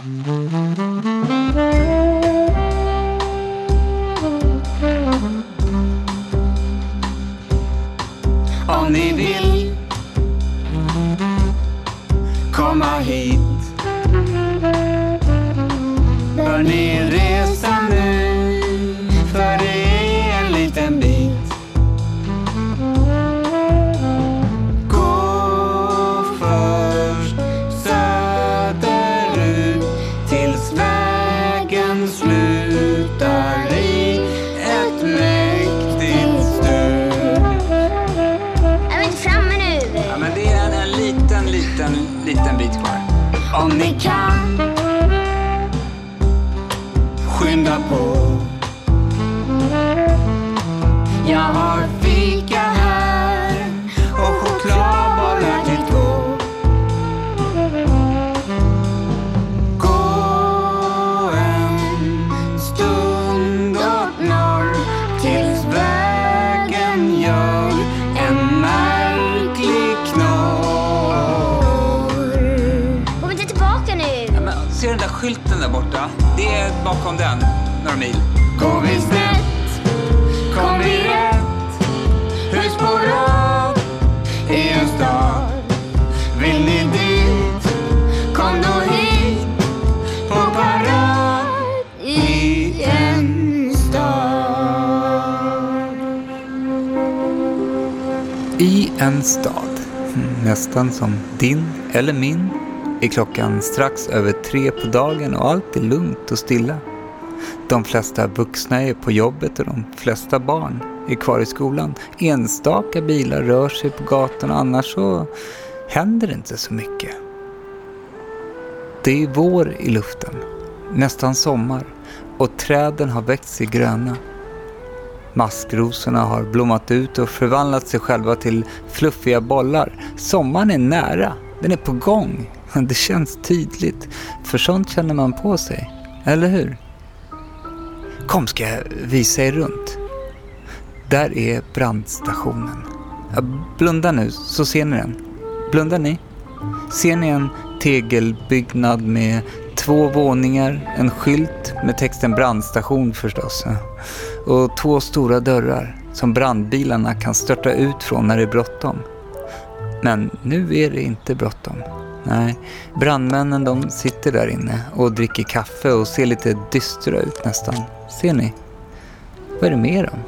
Om bakom den, några mil. Går vi snett, kom vi rätt. Hus på rad i en stad. Vill ni dit, kom då hit. På parad i en stad. I en stad, nästan som din eller min, är klockan strax över tre på dagen och allt är lugnt och stilla. De flesta vuxna är på jobbet och de flesta barn är kvar i skolan. Enstaka bilar rör sig på gatan annars så händer det inte så mycket. Det är vår i luften, nästan sommar och träden har växt sig gröna. Maskrosorna har blommat ut och förvandlat sig själva till fluffiga bollar. Sommaren är nära, den är på gång. Det känns tydligt, för sånt känner man på sig, eller hur? Kom ska jag visa er runt. Där är brandstationen. Blunda nu så ser ni den. Blundar ni? Ser ni en tegelbyggnad med två våningar, en skylt med texten brandstation förstås. Och två stora dörrar som brandbilarna kan störta ut från när det är bråttom. Men nu är det inte bråttom. Nej, brandmännen de sitter där inne och dricker kaffe och ser lite dystra ut nästan. Ser ni? Vad är det med dem?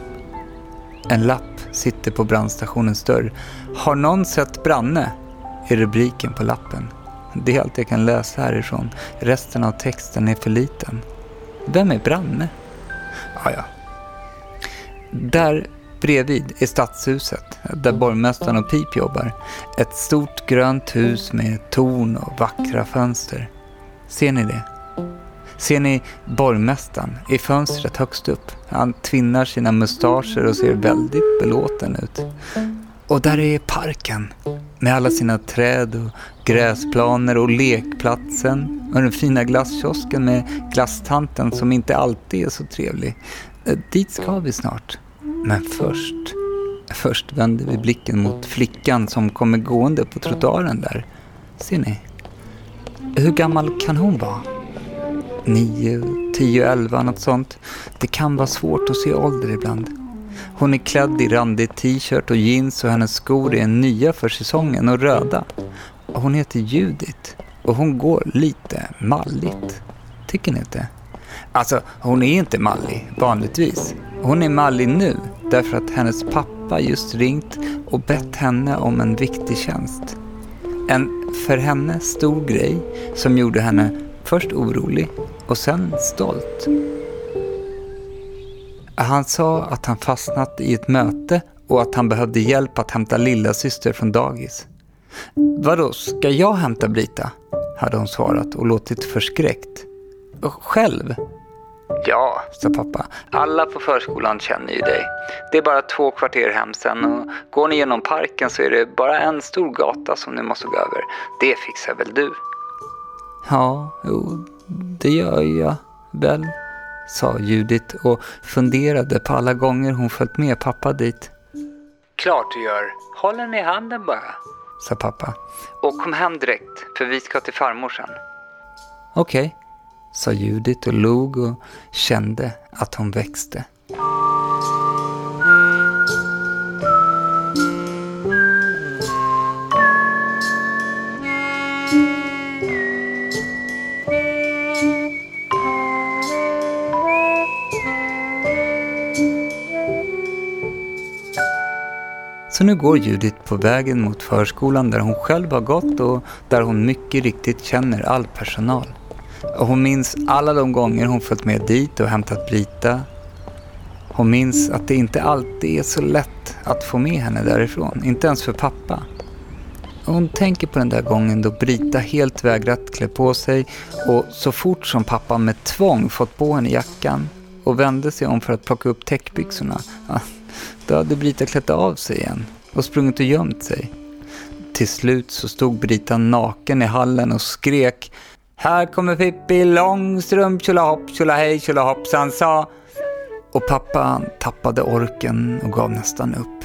En lapp sitter på brandstationens dörr. Har någon sett Branne? är rubriken på lappen. Det är allt jag kan läsa härifrån. Resten av texten är för liten. Vem är Branne? Ah, ja. Där bredvid är stadshuset, där borgmästaren och Pip jobbar. Ett stort grönt hus med torn och vackra fönster. Ser ni det? Ser ni borgmästaren i fönstret högst upp? Han tvinnar sina mustascher och ser väldigt belåten ut. Och där är parken med alla sina träd och gräsplaner och lekplatsen och den fina glasskiosken med glasstanten som inte alltid är så trevlig. Eh, dit ska vi snart. Men först, först vänder vi blicken mot flickan som kommer gående på trottoaren där. Ser ni? Hur gammal kan hon vara? Nio, tio, elva, något sånt. Det kan vara svårt att se ålder ibland. Hon är klädd i randig t-shirt och jeans och hennes skor är nya för säsongen och röda. Hon heter Judith och hon går lite malligt. Tycker ni inte? Alltså, hon är inte mallig vanligtvis. Hon är mallig nu därför att hennes pappa just ringt och bett henne om en viktig tjänst. En för henne stor grej som gjorde henne först orolig och sen stolt. Han sa att han fastnat i ett möte och att han behövde hjälp att hämta lilla syster från dagis. Vadå, ska jag hämta Brita? hade hon svarat och låtit förskräckt. Själv? Ja, sa pappa. Alla på förskolan känner ju dig. Det är bara två kvarter hem sen och går ni genom parken så är det bara en stor gata som ni måste gå över. Det fixar väl du? Ja, jo, det gör jag väl, sa Judith och funderade på alla gånger hon följt med pappa dit. Klart du gör. Håll henne i handen bara, sa pappa. Och kom hem direkt, för vi ska till farmor sen. Okej, sa Judit och log och kände att hon växte. Så nu går Judit på vägen mot förskolan där hon själv har gått och där hon mycket riktigt känner all personal. Och hon minns alla de gånger hon följt med dit och hämtat Brita. Hon minns att det inte alltid är så lätt att få med henne därifrån, inte ens för pappa. Hon tänker på den där gången då Brita helt vägrat klä på sig och så fort som pappa med tvång fått på henne jackan och vände sig om för att plocka upp täckbyxorna, då hade Brita klätt av sig igen och sprungit och gömt sig. Till slut så stod Brita naken i hallen och skrek här kommer Pippi Långstrump, tjolahopp, tjolahej, tjolahoppsan sa. Och pappa tappade orken och gav nästan upp.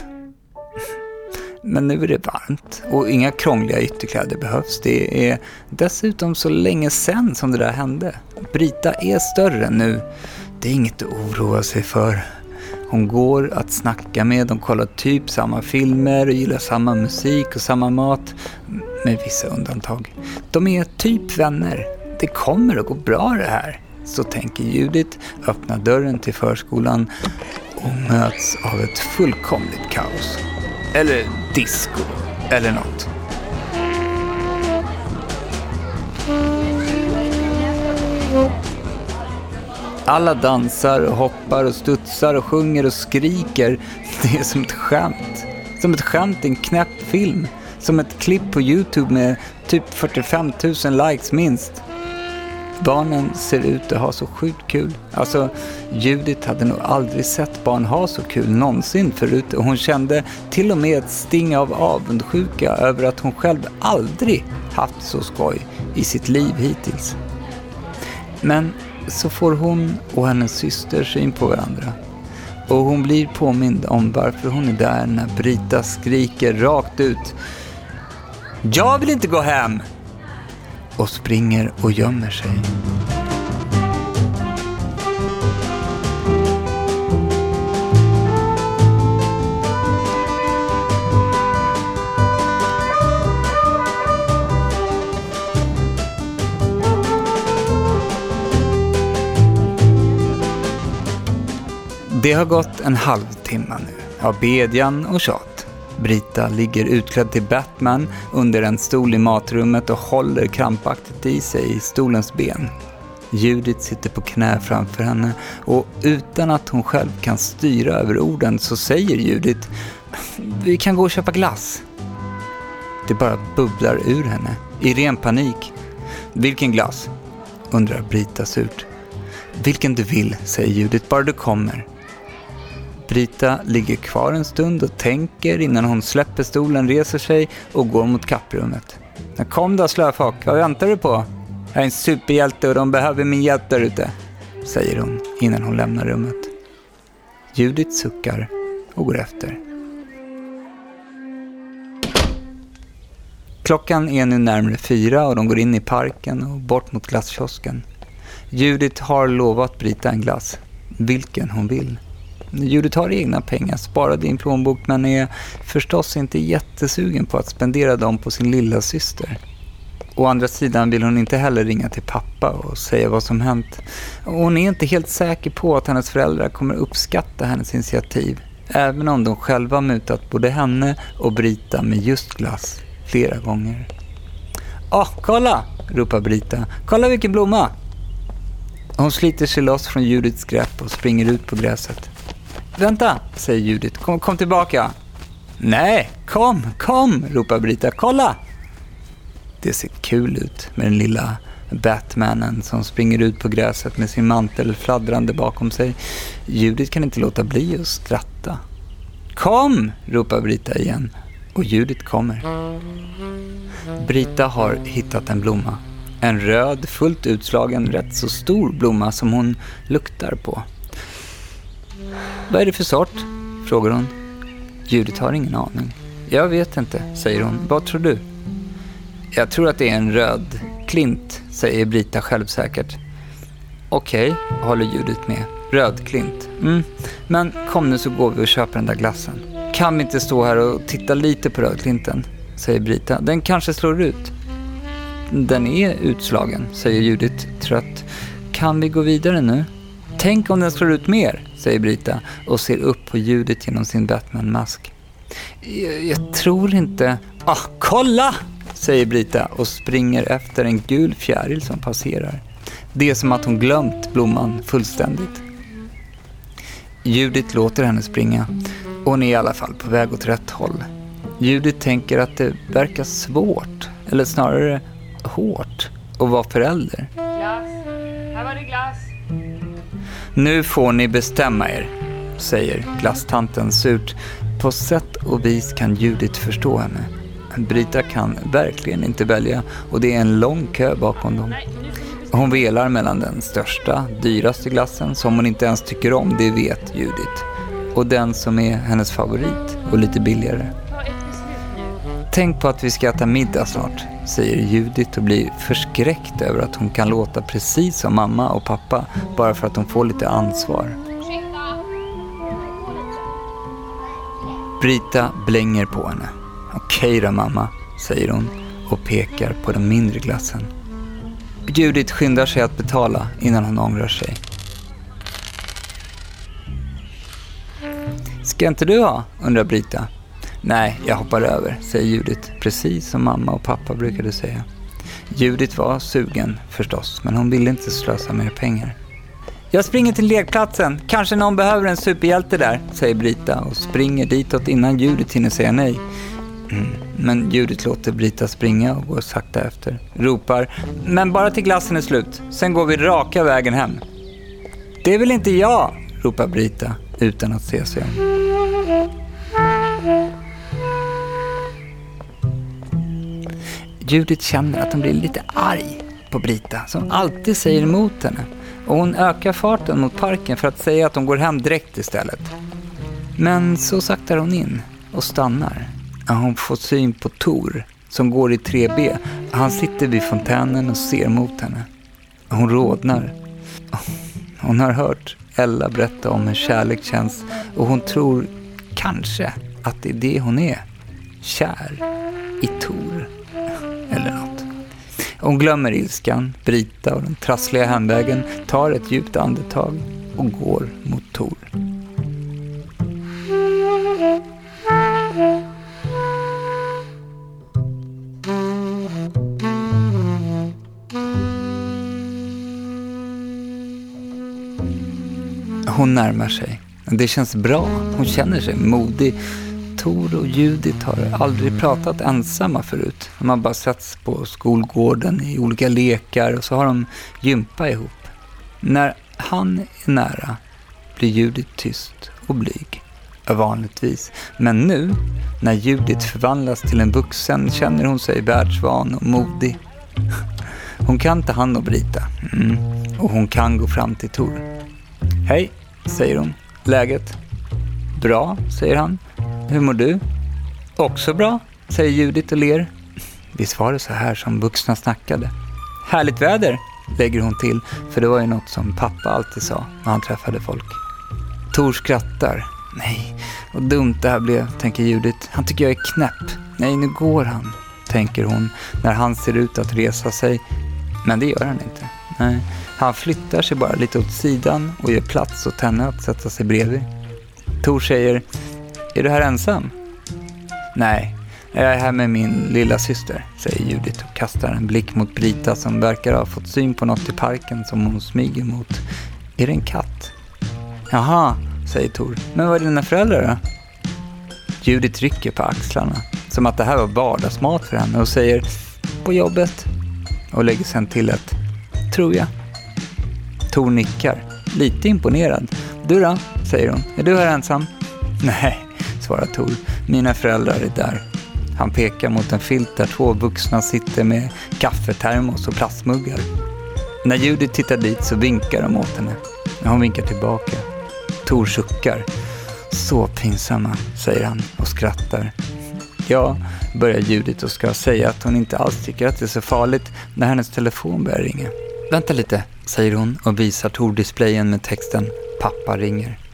Men nu är det varmt och inga krångliga ytterkläder behövs. Det är dessutom så länge sen som det där hände. Brita är större nu. Det är inget att oroa sig för. Hon går att snacka med, de kollar typ samma filmer och gillar samma musik och samma mat. Med vissa undantag. De är typ vänner. Det kommer att gå bra det här. Så tänker Judit, öppnar dörren till förskolan och möts av ett fullkomligt kaos. Eller disco, eller något. Alla dansar och hoppar och studsar och sjunger och skriker. Det är som ett skämt. Som ett skämt i en knäpp film. Som ett klipp på Youtube med typ 45 000 likes minst. Barnen ser ut att ha så sjukt kul. Alltså, Judith hade nog aldrig sett barn ha så kul någonsin förut och hon kände till och med ett sting av avundsjuka över att hon själv aldrig haft så skoj i sitt liv hittills. Men så får hon och hennes syster syn på varandra. Och hon blir påmind om varför hon är där när Brita skriker rakt ut jag vill inte gå hem! Och springer och gömmer sig. Det har gått en halvtimme nu av bedjan och tjat. Brita ligger utklädd till Batman under en stol i matrummet och håller krampaktigt i sig i stolens ben. Judith sitter på knä framför henne och utan att hon själv kan styra över orden så säger Judith Vi kan gå och köpa glass. Det bara bubblar ur henne, i ren panik. Vilken glass? undrar Brita surt. Vilken du vill, säger Judith, bara du kommer. Brita ligger kvar en stund och tänker innan hon släpper stolen, reser sig och går mot kapprummet. Kom då slöfock, vad väntar du på? Jag är en superhjälte och de behöver min hjälp där ute, säger hon innan hon lämnar rummet. Judith suckar och går efter. Klockan är nu närmare fyra och de går in i parken och bort mot glasskiosken. Judith har lovat Brita en glass, vilken hon vill. Judith har egna pengar sparade i en plånbok men är förstås inte jättesugen på att spendera dem på sin lilla syster. Å andra sidan vill hon inte heller ringa till pappa och säga vad som hänt. Hon är inte helt säker på att hennes föräldrar kommer uppskatta hennes initiativ. Även om de själva mutat både henne och Brita med just glass flera gånger. Åh, oh, kolla! ropar Brita. Kolla vilken blomma! Hon sliter sig loss från Judiths grepp och springer ut på gräset. Vänta, säger Judith. Kom, kom tillbaka. Nej, kom, kom, ropar Brita. Kolla! Det ser kul ut med den lilla Batmanen som springer ut på gräset med sin mantel fladdrande bakom sig. Judith kan inte låta bli att skratta. Kom, ropar Brita igen. Och Judith kommer. Brita har hittat en blomma. En röd, fullt utslagen, rätt så stor blomma som hon luktar på. Vad är det för sort? frågar hon. Judith har ingen aning. Jag vet inte, säger hon. Vad tror du? Jag tror att det är en röd klint, säger Brita självsäkert. Okej, håller Judith med. Rödklint. Mm. Men kom nu så går vi och köper den där glassen. Kan vi inte stå här och titta lite på rödklinten? Säger Brita. Den kanske slår ut. Den är utslagen, säger Judith trött. Kan vi gå vidare nu? Tänk om den slår ut mer, säger Brita och ser upp på ljudet genom sin Batman-mask. Jag, jag tror inte... Ah, kolla! säger Brita och springer efter en gul fjäril som passerar. Det är som att hon glömt blomman fullständigt. Judith låter henne springa. Hon är i alla fall på väg åt rätt håll. Judith tänker att det verkar svårt, eller snarare hårt, att vara förälder. Glass. Här var det glass. Nu får ni bestämma er, säger glasstanten surt. På sätt och vis kan Judith förstå henne. Brita kan verkligen inte välja och det är en lång kö bakom dem. Hon velar mellan den största, dyraste glassen som hon inte ens tycker om, det vet Judith. Och den som är hennes favorit och lite billigare. Tänk på att vi ska äta middag snart, säger Judith och blir förskräckt över att hon kan låta precis som mamma och pappa bara för att hon får lite ansvar. Brita blänger på henne. Okej då mamma, säger hon och pekar på den mindre glassen. Judith skyndar sig att betala innan hon ångrar sig. Ska inte du ha? undrar Brita. Nej, jag hoppar över, säger Judith, precis som mamma och pappa brukade säga. Judith var sugen förstås, men hon ville inte slösa mer pengar. Jag springer till lekplatsen, kanske någon behöver en superhjälte där, säger Brita och springer ditåt innan Judith hinner säga nej. Mm, men Judith låter Brita springa och går sakta efter. Ropar, men bara till glassen är slut, sen går vi raka vägen hem. Det är väl inte jag, ropar Brita utan att se sig om. Judith känner att hon blir lite arg på Brita som alltid säger emot henne. Och hon ökar farten mot parken för att säga att hon går hem direkt istället. Men så saktar hon in och stannar. när Hon får syn på Tor som går i 3B. Han sitter vid fontänen och ser mot henne. Hon rodnar. Hon har hört Ella berätta om hur kärlek känns och hon tror kanske att det är det hon är. Kär i hon glömmer ilskan, Brita och den trassliga hemvägen, tar ett djupt andetag och går mot Tor. Hon närmar sig. Det känns bra. Hon känner sig modig. Tor och Judith har aldrig pratat ensamma förut. De har bara setts på skolgården i olika lekar och så har de gympa ihop. När han är nära blir Judith tyst och blyg. Vanligtvis. Men nu, när Judith förvandlas till en vuxen, känner hon sig världsvan och modig. Hon kan ta hand om Brita. Mm. Och hon kan gå fram till Tor. Hej, säger hon. Läget? Bra, säger han. Hur mår du? Också bra, säger Judith och ler. Visst var det så här som vuxna snackade? Härligt väder, lägger hon till, för det var ju något som pappa alltid sa när han träffade folk. Tor skrattar. Nej, vad dumt det här blev, tänker Judith. Han tycker jag är knäpp. Nej, nu går han, tänker hon när han ser ut att resa sig. Men det gör han inte. Nej, han flyttar sig bara lite åt sidan och ger plats åt henne att sätta sig bredvid. Tor säger, är du här ensam? Nej, jag är här med min lilla syster, säger Judith och kastar en blick mot Brita som verkar ha fått syn på något i parken som hon smyger mot. Är det en katt? Jaha, säger Tor. Men var är dina föräldrar då? Judith rycker på axlarna, som att det här var vardagsmat för henne och säger på jobbet och lägger sen till ett tror jag. Tor nickar, lite imponerad. Du då? säger hon. Är du här ensam? Nej, svarar Tor. Mina föräldrar är där. Han pekar mot en filt där två vuxna sitter med kaffetermos och plastmuggar. När Judith tittar dit så vinkar de åt henne. Hon vinkar tillbaka. Tor suckar. Så pinsamma, säger han och skrattar. Ja, börjar Judith och ska säga att hon inte alls tycker att det är så farligt när hennes telefon börjar ringa. Vänta lite, säger hon och visar Tor-displayen med texten Pappa ringer.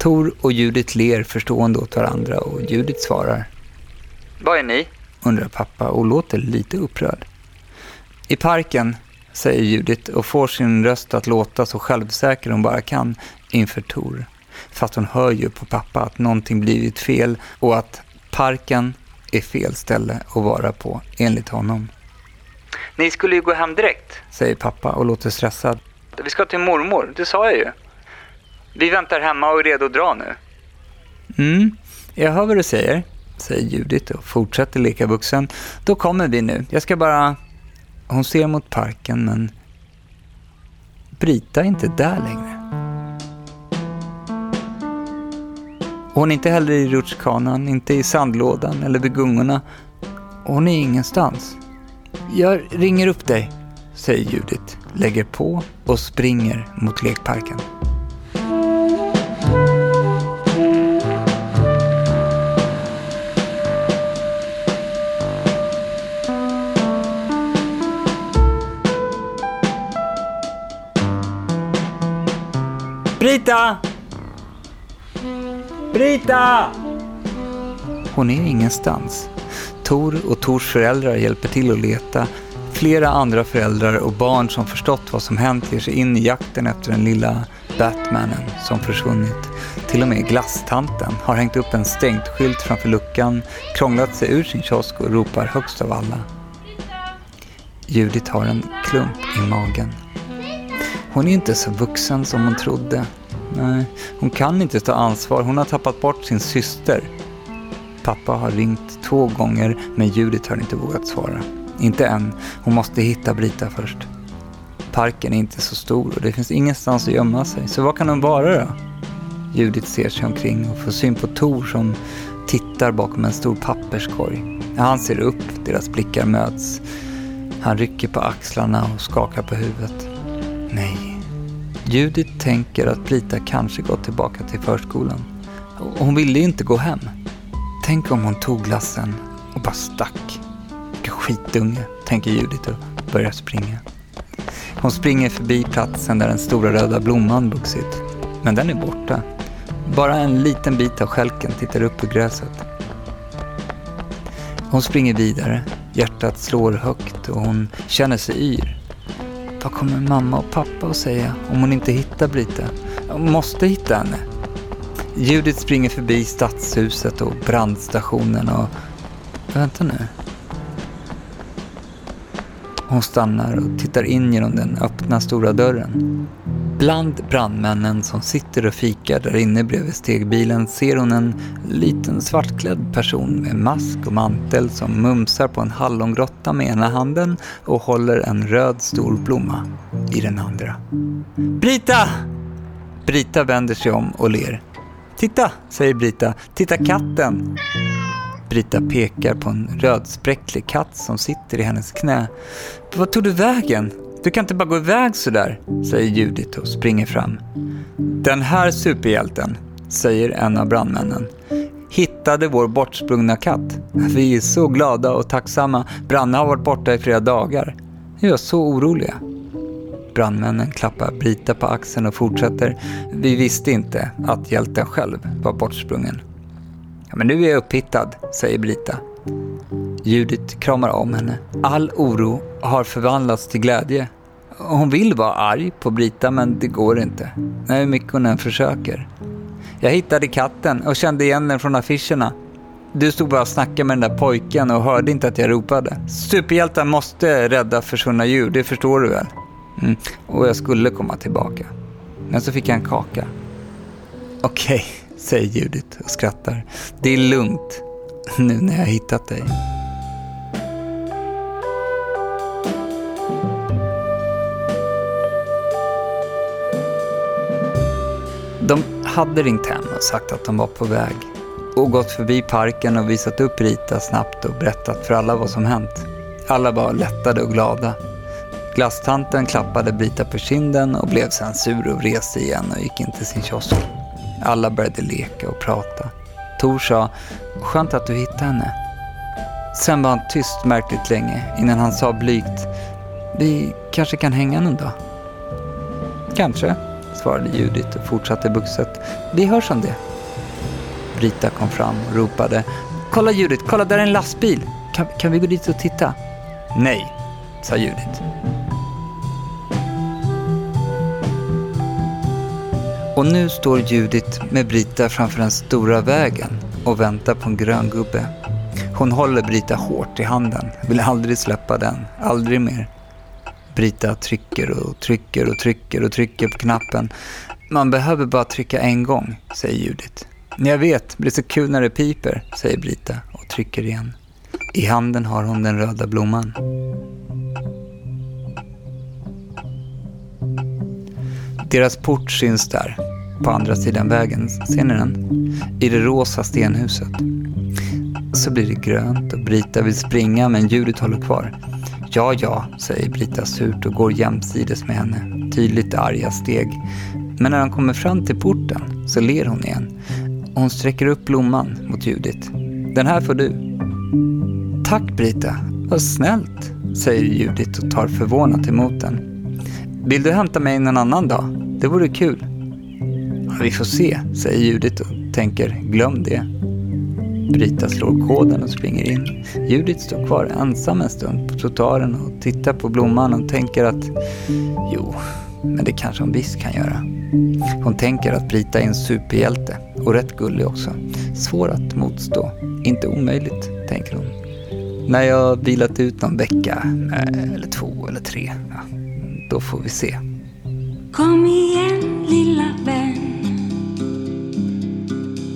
Tor och Judith ler förstående åt varandra och Judith svarar. Vad är ni? undrar pappa och låter lite upprörd. I parken, säger Judith och får sin röst att låta så självsäker hon bara kan inför Tor. Fast hon hör ju på pappa att någonting blivit fel och att parken är fel ställe att vara på enligt honom. Ni skulle ju gå hem direkt, säger pappa och låter stressad. Vi ska till mormor, det sa jag ju. Vi väntar hemma och är redo att dra nu. Mm, jag hör vad du säger, säger Judith och fortsätter leka vuxen. Då kommer vi nu. Jag ska bara... Hon ser mot parken men Brita är inte där längre. Hon är inte heller i rutschkanan, inte i sandlådan eller vid gungorna. Hon är ingenstans. Jag ringer upp dig, säger Judith, lägger på och springer mot lekparken. Brita! Brita! Hon är ingenstans. Tor och Tors föräldrar hjälper till att leta. Flera andra föräldrar och barn som förstått vad som hänt ger sig in i jakten efter den lilla Batmanen som försvunnit. Till och med glasstanten har hängt upp en stängt skylt framför luckan, krånglat sig ur sin kiosk och ropar högst av alla. Judith har en klump i magen. Hon är inte så vuxen som hon trodde. Nej, hon kan inte ta ansvar. Hon har tappat bort sin syster. Pappa har ringt två gånger men Judith har inte vågat svara. Inte än. Hon måste hitta Brita först. Parken är inte så stor och det finns ingenstans att gömma sig. Så vad kan hon vara då? Judith ser sig omkring och får syn på Tor som tittar bakom en stor papperskorg. Han ser upp, deras blickar möts. Han rycker på axlarna och skakar på huvudet. Nej. Judith tänker att Brita kanske gått tillbaka till förskolan. Hon ville inte gå hem. Tänk om hon tog glassen och bara stack. Vilken skitunge, tänker Judith och börjar springa. Hon springer förbi platsen där den stora röda blomman vuxit. Men den är borta. Bara en liten bit av skälken tittar upp ur gräset. Hon springer vidare. Hjärtat slår högt och hon känner sig yr. Vad kommer mamma och pappa att säga om hon inte hittar Brita? Hon måste hitta henne. Judith springer förbi stadshuset och brandstationen och... Vänta nu. Hon stannar och tittar in genom den öppna stora dörren. Bland brandmännen som sitter och fikar där inne bredvid stegbilen ser hon en liten svartklädd person med mask och mantel som mumsar på en hallongrotta med ena handen och håller en röd stor blomma i den andra. Brita! Brita vänder sig om och ler. Titta, säger Brita. Titta katten! Brita pekar på en rödspräcklig katt som sitter i hennes knä. Vad tog du vägen? Du kan inte bara gå iväg sådär, säger Judith och springer fram. Den här superhjälten, säger en av brandmännen, hittade vår bortsprungna katt. Vi är så glada och tacksamma. Branne har varit borta i flera dagar. Vi var så oroliga. Brandmännen klappar Brita på axeln och fortsätter. Vi visste inte att hjälten själv var bortsprungen. Ja, men nu är jag upphittad, säger Brita. Judith kramar om henne. All oro har förvandlats till glädje. Hon vill vara arg på Brita men det går inte. Hur mycket hon än försöker. Jag hittade katten och kände igen den från affischerna. Du stod bara och snackade med den där pojken och hörde inte att jag ropade. Superhjältar måste rädda försvunna djur, det förstår du väl? Mm. Och jag skulle komma tillbaka. Men så fick jag en kaka. Okej, okay, säger Judith och skrattar. Det är lugnt nu när jag har hittat dig. De hade ringt hem och sagt att de var på väg och gått förbi parken och visat upp Rita snabbt och berättat för alla vad som hänt. Alla var lättade och glada. Glasstanten klappade Brita på kinden och blev sen sur och reste igen och gick in till sin kiosk. Alla började leka och prata. Tor sa, skönt att du hittade henne. Sen var han tyst märkligt länge innan han sa blygt, vi kanske kan hänga någon dag. Kanske, svarade Judith och fortsatte buxet. Vi hörs om det. Brita kom fram och ropade. Kolla Judith, kolla där är en lastbil. Kan, kan vi gå dit och titta? Nej, sa Judith. Och nu står Judith med Brita framför den stora vägen och väntar på en grön gubbe. Hon håller Brita hårt i handen, vill aldrig släppa den, aldrig mer. Brita trycker och trycker och trycker och trycker på knappen. Man behöver bara trycka en gång, säger Judith. Jag vet, det är så kul när det piper, säger Brita och trycker igen. I handen har hon den röda blomman. Deras port syns där, på andra sidan vägen. Ser ni den? I det rosa stenhuset. Så blir det grönt och Brita vill springa men Judith håller kvar. Ja, ja, säger Brita surt och går jämsides med henne. Tydligt arga steg. Men när han kommer fram till porten så ler hon igen. Hon sträcker upp blomman mot Judith. Den här får du. Tack Brita, vad snällt, säger Judith och tar förvånat emot den. Vill du hämta mig någon annan dag? Det vore kul. Vi får se, säger Judith och tänker glöm det. Brita slår koden och springer in. Judith står kvar ensam en stund på trottoaren och tittar på blomman och tänker att jo, men det kanske hon visst kan göra. Hon tänker att Brita är en superhjälte och rätt gullig också. Svår att motstå. Inte omöjligt, tänker hon. När jag vilat ut någon vecka, eh, eller två eller tre, ja, då får vi se. Kom igen lilla vän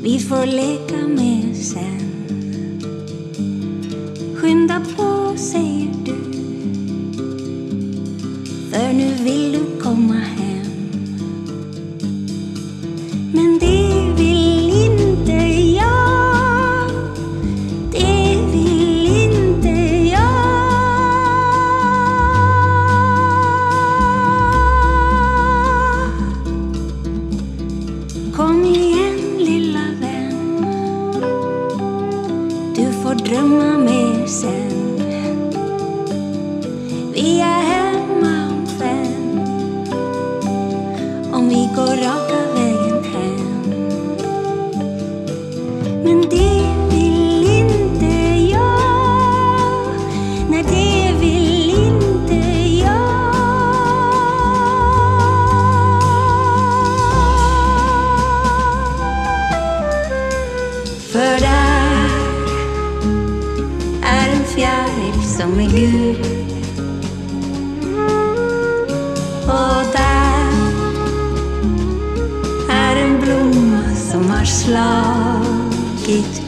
vi får leka mer sen. Skynda på säger du. Som är gul Och där är en blomma som har slagit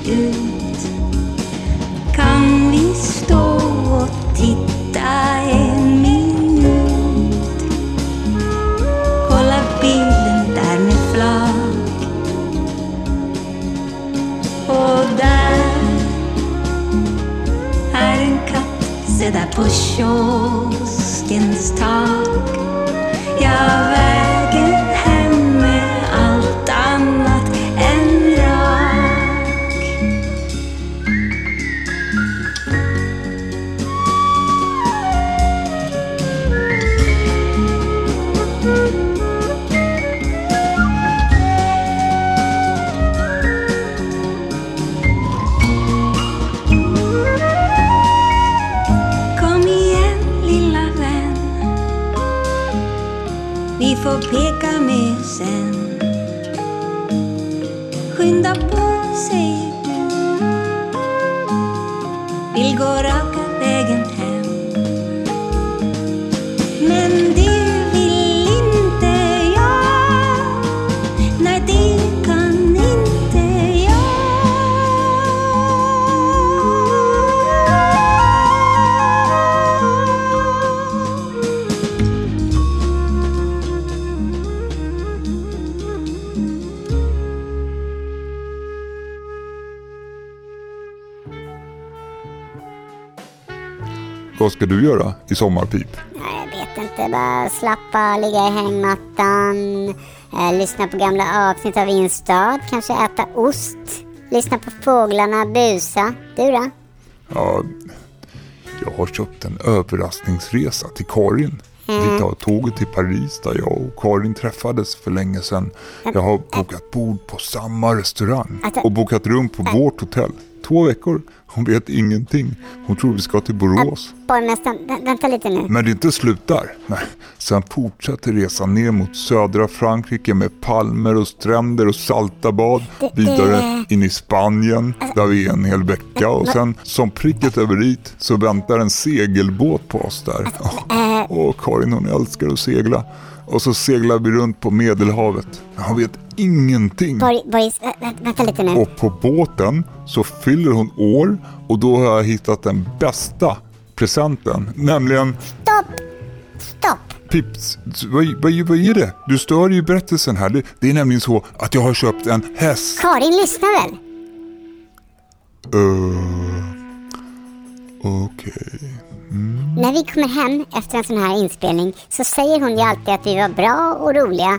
på kioskens tak. Jag Vad ska du göra i sommarpip? Jag vet inte. Bara slappa, ligga i hängmattan, eh, lyssna på gamla avsnitt av Instad, kanske äta ost, lyssna på fåglarna busa. Du då? Ja, jag har köpt en överraskningsresa till Karin. Vi tar tåget till Paris där jag och Karin träffades för länge sedan. Jag har bokat bord på samma restaurang och bokat rum på vårt hotell. Två veckor. Hon vet ingenting. Hon tror vi ska till Borås. Borgmästaren, vä- vänta lite nu. Men det inte slut där. Nej. Sen fortsätter resan ner mot södra Frankrike med palmer och stränder och salta bad. Det- Vidare det- in i Spanien där vi är en hel vecka. Och sen som pricket över dit så väntar en segelbåt på oss där. eh. Och Karin hon älskar att segla. Och så seglar vi runt på Medelhavet. Han vet ingenting. Vä- vä- vänta lite nu. Och på båten så fyller hon år och då har jag hittat den bästa presenten. Nämligen Stopp! Stopp! Pips, vad, vad, vad är det? Du stör ju berättelsen här. Det, det är nämligen så att jag har köpt en häst. Karin lyssnar väl? Uh, Okej. När vi kommer hem efter en sån här inspelning så säger hon ju alltid att vi var bra och roliga.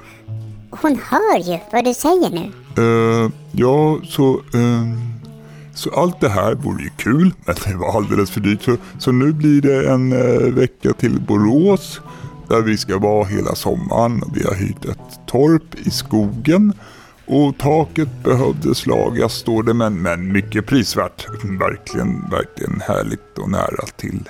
Hon hör ju vad du säger nu. Uh, ja, så... Uh, så allt det här vore ju kul, men det var alldeles för dyrt. Så, så nu blir det en uh, vecka till Borås där vi ska vara hela sommaren. Vi har hyrt ett torp i skogen och taket behövdes lagas står det, men, men mycket prisvärt. Verkligen, verkligen härligt och nära till,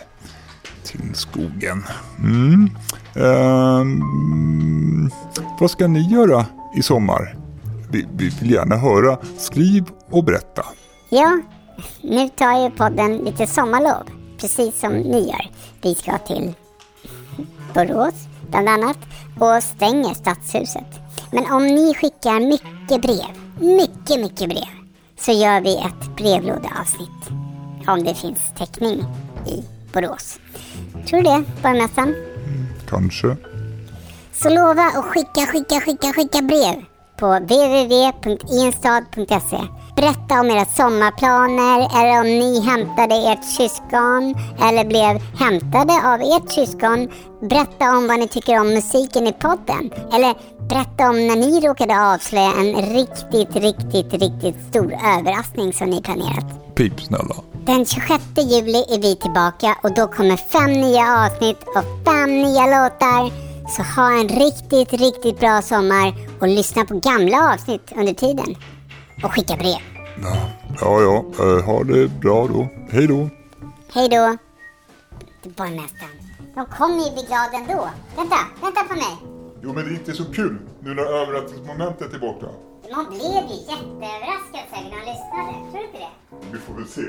till skogen. Mm. Ehm, vad ska ni göra i sommar? Vi, vi vill gärna höra. Skriv och berätta. Ja, nu tar ju podden lite sommarlov. Precis som ni gör. Vi ska till Borås bland annat och stänger stadshuset. Men om ni skickar mycket brev, mycket, mycket brev, så gör vi ett brevlådeavsnitt. Om det finns täckning i Borås. Tror du det, borgmästaren? Kanske. Så lova att skicka, skicka, skicka, skicka brev på www.instad.se. Berätta om era sommarplaner eller om ni hämtade ert syskon eller blev hämtade av ert syskon. Berätta om vad ni tycker om musiken i podden. Eller berätta om när ni råkade avslöja en riktigt, riktigt, riktigt stor överraskning som ni planerat. Pip snälla. Den 26 juli är vi tillbaka och då kommer fem nya avsnitt och fem nya låtar. Så ha en riktigt, riktigt bra sommar och lyssna på gamla avsnitt under tiden. Och skicka brev. Ja, ja, ja. eh, ha det bra då. Hej då. Hej då! Du borgmästaren, de kommer ju bli glada ändå. Vänta, vänta på mig. Jo, men det är inte så kul nu när överraskningsmomentet är borta. Man blev ju jätteöverraskad när man lyssnade. Tror du inte det? Vi får väl se.